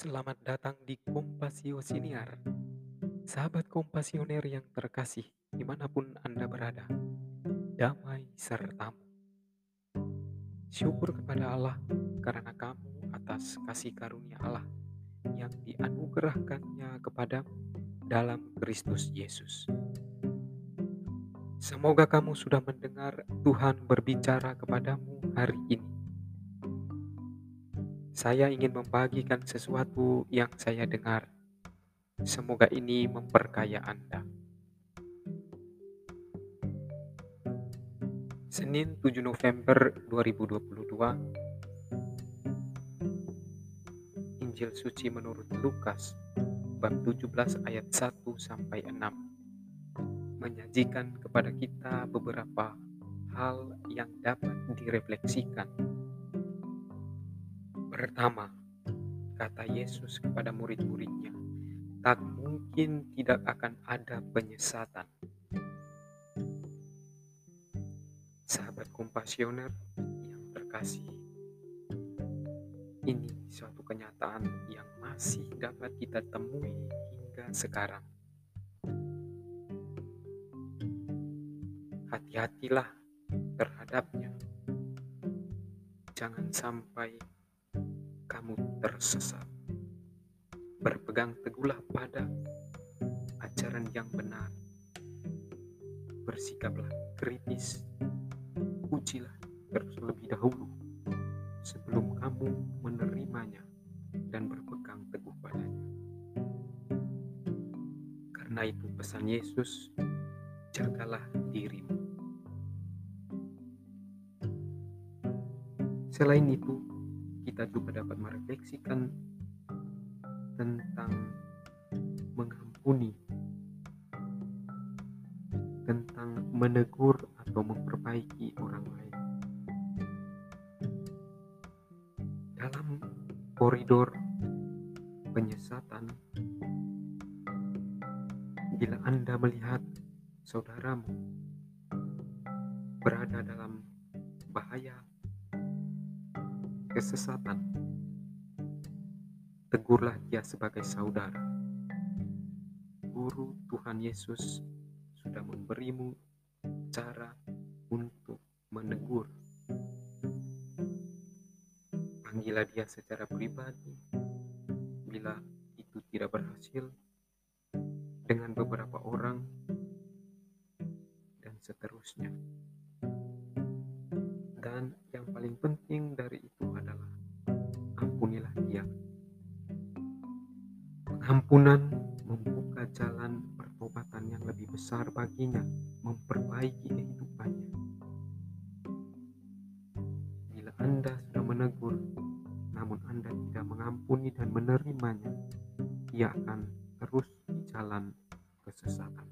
Selamat datang di Kompasio Siniar, sahabat kompasioner yang terkasih di mana pun Anda berada, damai sertamu. Syukur kepada Allah karena kamu atas kasih karunia Allah yang dianugerahkannya kepadamu dalam Kristus Yesus. Semoga kamu sudah mendengar Tuhan berbicara kepadamu hari ini saya ingin membagikan sesuatu yang saya dengar. Semoga ini memperkaya Anda. Senin 7 November 2022 Injil suci menurut Lukas bab 17 ayat 1 sampai 6 menyajikan kepada kita beberapa hal yang dapat direfleksikan Pertama, kata Yesus kepada murid-muridnya, tak mungkin tidak akan ada penyesatan. Sahabat kompasioner yang terkasih, ini suatu kenyataan yang masih dapat kita temui hingga sekarang. Hati-hatilah terhadapnya. Jangan sampai kamu tersesat. Berpegang teguhlah pada ajaran yang benar. Bersikaplah kritis. Ujilah terlebih dahulu sebelum kamu menerimanya dan berpegang teguh padanya. Karena itu pesan Yesus, jagalah dirimu. Selain itu, kita juga dapat merefleksikan tentang mengampuni, tentang menegur atau memperbaiki orang lain. Dalam koridor penyesatan, bila Anda melihat saudaramu berada dalam bahaya kesesatan, tegurlah dia sebagai saudara. Guru Tuhan Yesus sudah memberimu cara untuk menegur. Panggillah dia secara pribadi. Bila itu tidak berhasil, dengan beberapa orang, dan seterusnya. Dan yang paling penting Pengampunan membuka jalan pertobatan yang lebih besar baginya, memperbaiki kehidupannya. Bila Anda sudah menegur, namun Anda tidak mengampuni dan menerimanya, ia akan terus di jalan kesesatan.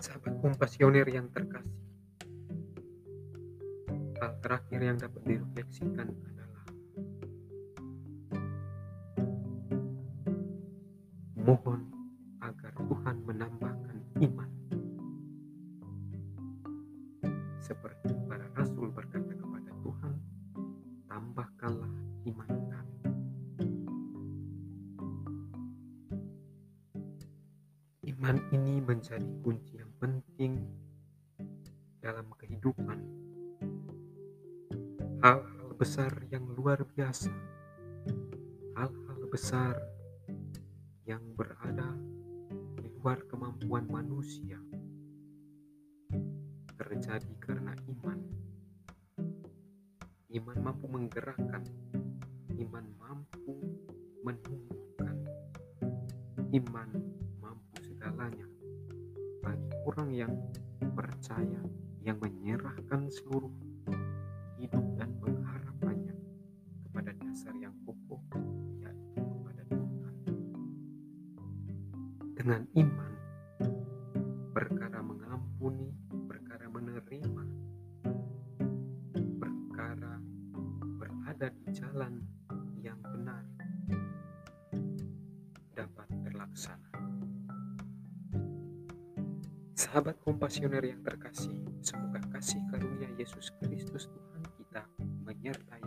Sahabat kompasioner yang terkasih, hal terakhir yang dapat direfleksikan adalah mohon agar Tuhan menambahkan iman. Seperti para rasul berkata kepada Tuhan, tambahkanlah iman kami. Iman ini menjadi kunci yang penting dalam kehidupan. Hal-hal besar yang luar biasa, hal-hal besar yang berada di luar kemampuan manusia terjadi karena iman. Iman mampu menggerakkan, iman mampu menumbuhkan, iman mampu segalanya bagi orang yang percaya, yang menyerahkan seluruh Dengan iman, perkara mengampuni, perkara menerima, perkara berada di jalan yang benar dapat terlaksana. Sahabat kompasioner yang terkasih, semoga kasih karunia Yesus Kristus Tuhan kita menyertai